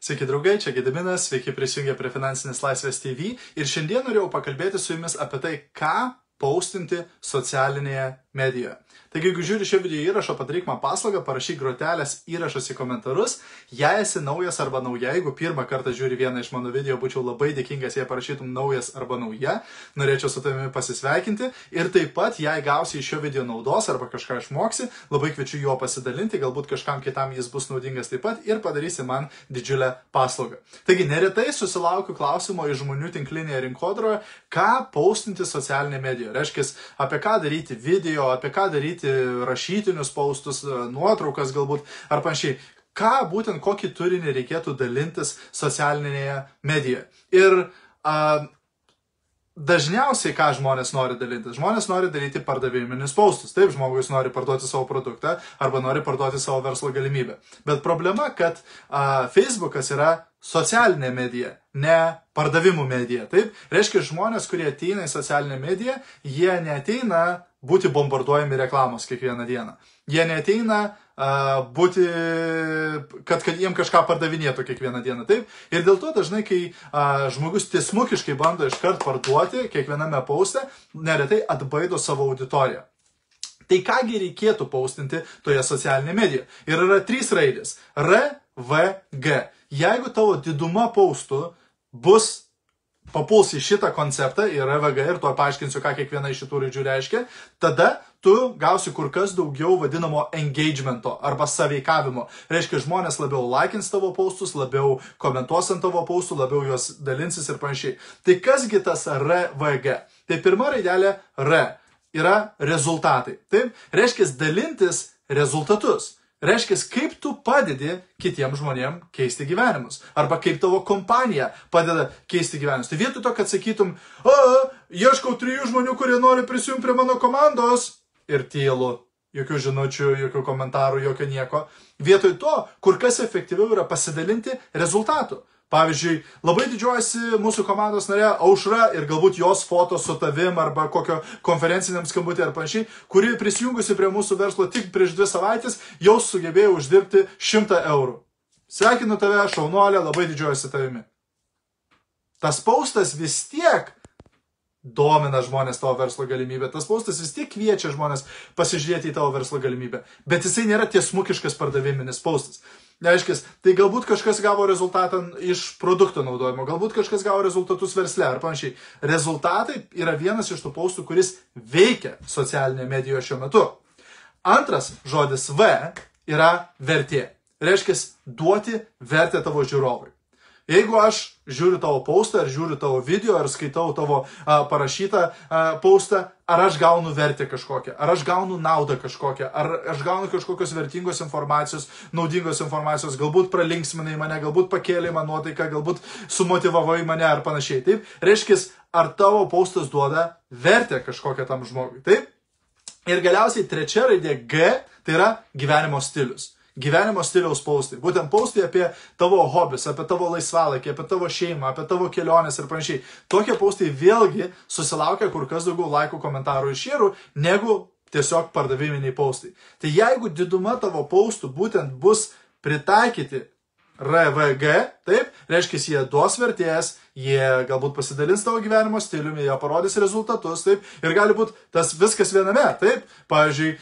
Sveiki draugai, čia Gediminas, sveiki prisijungę prie Finansinės laisvės TV ir šiandien norėjau pakalbėti su jumis apie tai, ką paustinti socialinėje medijoje. Taigi, jeigu žiūri šio video įrašo, padaryk man paslaugą, parašyk grotelės įrašus į komentarus. Jei esi naujas arba nauja, jeigu pirmą kartą žiūri vieną iš mano video, būčiau labai dėkingas, jei parašytum naujas arba nauja. Norėčiau su tavimi pasisveikinti. Ir taip pat, jei gausi iš šio video naudos arba kažką išmoksi, labai kviečiu juo pasidalinti, galbūt kažkam kitam jis bus naudingas taip pat ir padarysi man didžiulę paslaugą. Taigi, neretai susilaukiu klausimo iš žmonių tinklinėje rinkodaroje, ką paustinti socialinėje medijoje. Reiškia, apie ką daryti video, apie ką daryti rašytinius paustus, nuotraukas galbūt ar panašiai. Ką būtent kokį turinį reikėtų dalintis socialinėje medijoje. Ir a, dažniausiai ką žmonės nori dalintis? Žmonės nori daryti pardaviminius paustus. Taip, žmogus nori parduoti savo produktą arba nori parduoti savo verslo galimybę. Bet problema, kad a, Facebookas yra socialinė medija, ne pardavimų medija. Taip, reiškia, žmonės, kurie ateina į socialinę mediją, jie neteina būti bombarduojami reklamos kiekvieną dieną. Jie neteina būti, kad, kad jiem kažką pardavinėtų kiekvieną dieną. Taip? Ir dėl to dažnai, kai uh, žmogus tiesmukiškai bando iškart parduoti kiekviename pauste, neretai atbaido savo auditoriją. Tai kągi reikėtų paustinti toje socialinėje medijoje? Ir yra trys raidės. R, V, G. Jeigu tavo diduma paustų bus papuls į šitą konceptą ir RVG ir to paaiškinsiu, ką kiekviena iš šitų raidžių reiškia, tada tu gausi kur kas daugiau vadinamo engagemento arba saveikavimo. Reiškia, žmonės labiau likins tavo paustus, labiau komentuos ant tavo paustų, labiau juos dalinsis ir panašiai. Tai kasgi tas RVG? Tai pirma raidelė R yra rezultatai. Taip, reiškia dalintis rezultatus. Reiškia, kaip tu padedi kitiems žmonėms keisti gyvenimus. Arba kaip tavo kompanija padeda keisti gyvenimus. Tai vietoj to, kad sakytum, o, ieškau trijų žmonių, kurie nori prisijungti prie mano komandos ir tylu, jokių žinučių, jokių komentarų, jokio nieko. Vietoj to, kur kas efektyviau yra pasidalinti rezultatų. Pavyzdžiui, labai didžiuojasi mūsų komandos narė Aušra ir galbūt jos foto su tavim arba kokio konferenciniam skambutį ar panašiai, kuri prisijungusi prie mūsų verslo tik prieš dvi savaitės jau sugebėjo uždirbti 100 eurų. Sveikinu tave, šaunuolė, labai didžiuojasi tavimi. Tas paustas vis tiek domina žmonės tavo verslo galimybę. Tas paustas vis tiek kviečia žmonės pasižiūrėti į tavo verslo galimybę. Bet jisai nėra tiesmukiškas pardaviminis paustas. Reiškia, tai galbūt kažkas gavo rezultatą iš produkto naudojimo, galbūt kažkas gavo rezultatus versle ar panašiai. Rezultatai yra vienas iš tų paustų, kuris veikia socialinėje medijoje šiuo metu. Antras žodis V yra vertė. Reiškia, duoti vertę tavo žiūrovui. Jeigu aš žiūriu tavo paustą, ar žiūriu tavo video, ar skaitau tavo a, parašytą a, paustą, ar aš gaunu vertę kažkokią, ar aš gaunu naudą kažkokią, ar aš gaunu kažkokios vertingos informacijos, naudingos informacijos, galbūt pralinksminai mane, galbūt pakėlė man nuotaiką, galbūt sumotivavai mane ar panašiai. Taip, reiškia, ar tavo paustas duoda vertę kažkokią tam žmogui. Taip. Ir galiausiai trečia raidė G, tai yra gyvenimo stilius gyvenimo stiliaus paustai. Būtent paustai apie tavo hobis, apie tavo laisvalaikį, apie tavo šeimą, apie tavo keliones ir panašiai. Tokie paustai vėlgi susilaukia kur kas daugiau laikų, komentarų ir šėrų, negu tiesiog pardaviminiai paustai. Tai jeigu diduma tavo paustų būtent bus pritaikyti RVG, taip, reiškia, jie duos vertės, jie galbūt pasidalins tavo gyvenimo stiliumi, jie parodys rezultatus, taip, ir gali būti tas viskas viename, taip, pavyzdžiui,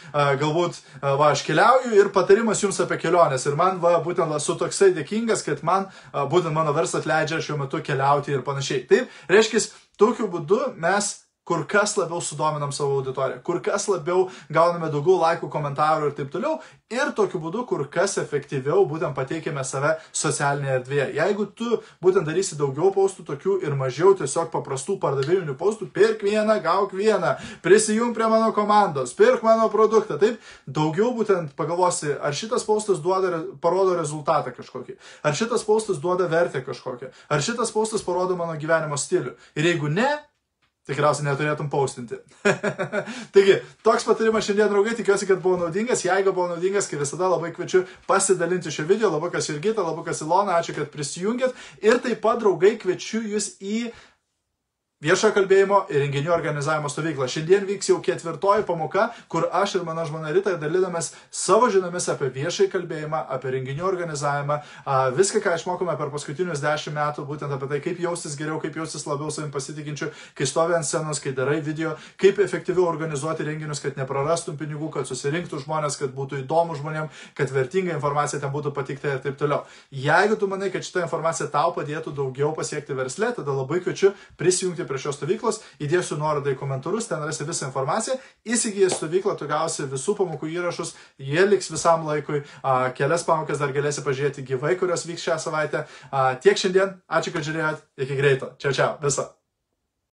galbūt, va, aš keliauju ir patarimas jums apie keliones, ir man, va, būtent, esu toksai dėkingas, kad man, būtent mano verslas leidžia šiuo metu keliauti ir panašiai, taip, reiškia, tokiu būdu mes kur kas labiau sudominam savo auditoriją, kur kas labiau gauname daugiau laikų, komentarų ir taip toliau. Ir tokiu būdu kur kas efektyviau būtent pateikėme save socialinėje erdvėje. Jeigu tu būtent darysi daugiau paustų tokių ir mažiau tiesiog paprastų pardaviminių paustų, pirk vieną, gauk vieną, prisijung prie mano komandos, pirk mano produktą, taip, daugiau būtent pagalvosi, ar šitas paustas duoda, parodo rezultatą kažkokį, ar šitas paustas duoda vertę kažkokią, ar šitas paustas parodo mano gyvenimo stilių. Ir jeigu ne, tikriausiai neturėtum paustinti. Taigi, toks patarimas šiandien, draugai, tikiuosi, kad buvo naudingas. Jeigu buvo naudingas, kaip visada labai kviečiu pasidalinti šio video. Labukas Jurgita, labukas Ilona, ačiū, kad prisijungėt. Ir taip pat, draugai, kviečiu jūs į viešojo kalbėjimo ir renginių organizavimo stovyklą. Šiandien vyks jau ketvirtoji pamoka, kur aš ir mano žmona Rita dalinamės savo žiniomis apie viešai kalbėjimą, apie renginių organizavimą, viską, ką išmokome per paskutinius dešimt metų, būtent apie tai, kaip jaustis geriau, kaip jaustis labiau savim pasitikinčiu, kai stovi ant scenos, kai darai video, kaip efektyviau organizuoti renginius, kad neprarastum pinigų, kad susirinktų žmonės, kad būtų įdomu žmonėms, kad vertinga informacija ten būtų patikta ir taip toliau. Jeigu tu manai, kad šitą informaciją tau padėtų daugiau pasiekti verslę, tada labai kviečiu prisijungti prie šios stovyklos, įdėsiu nuorodą į komentarus, ten rasi visą informaciją, įsigijęs stovyklą, tu gausi visų pamokų įrašus, jie liks visam laikui, kelias pamokas dar galėsi pažiūrėti gyvai, kurios vyks šią savaitę. Tiek šiandien, ačiū, kad žiūrėjot, iki greito. Čia čia, visą.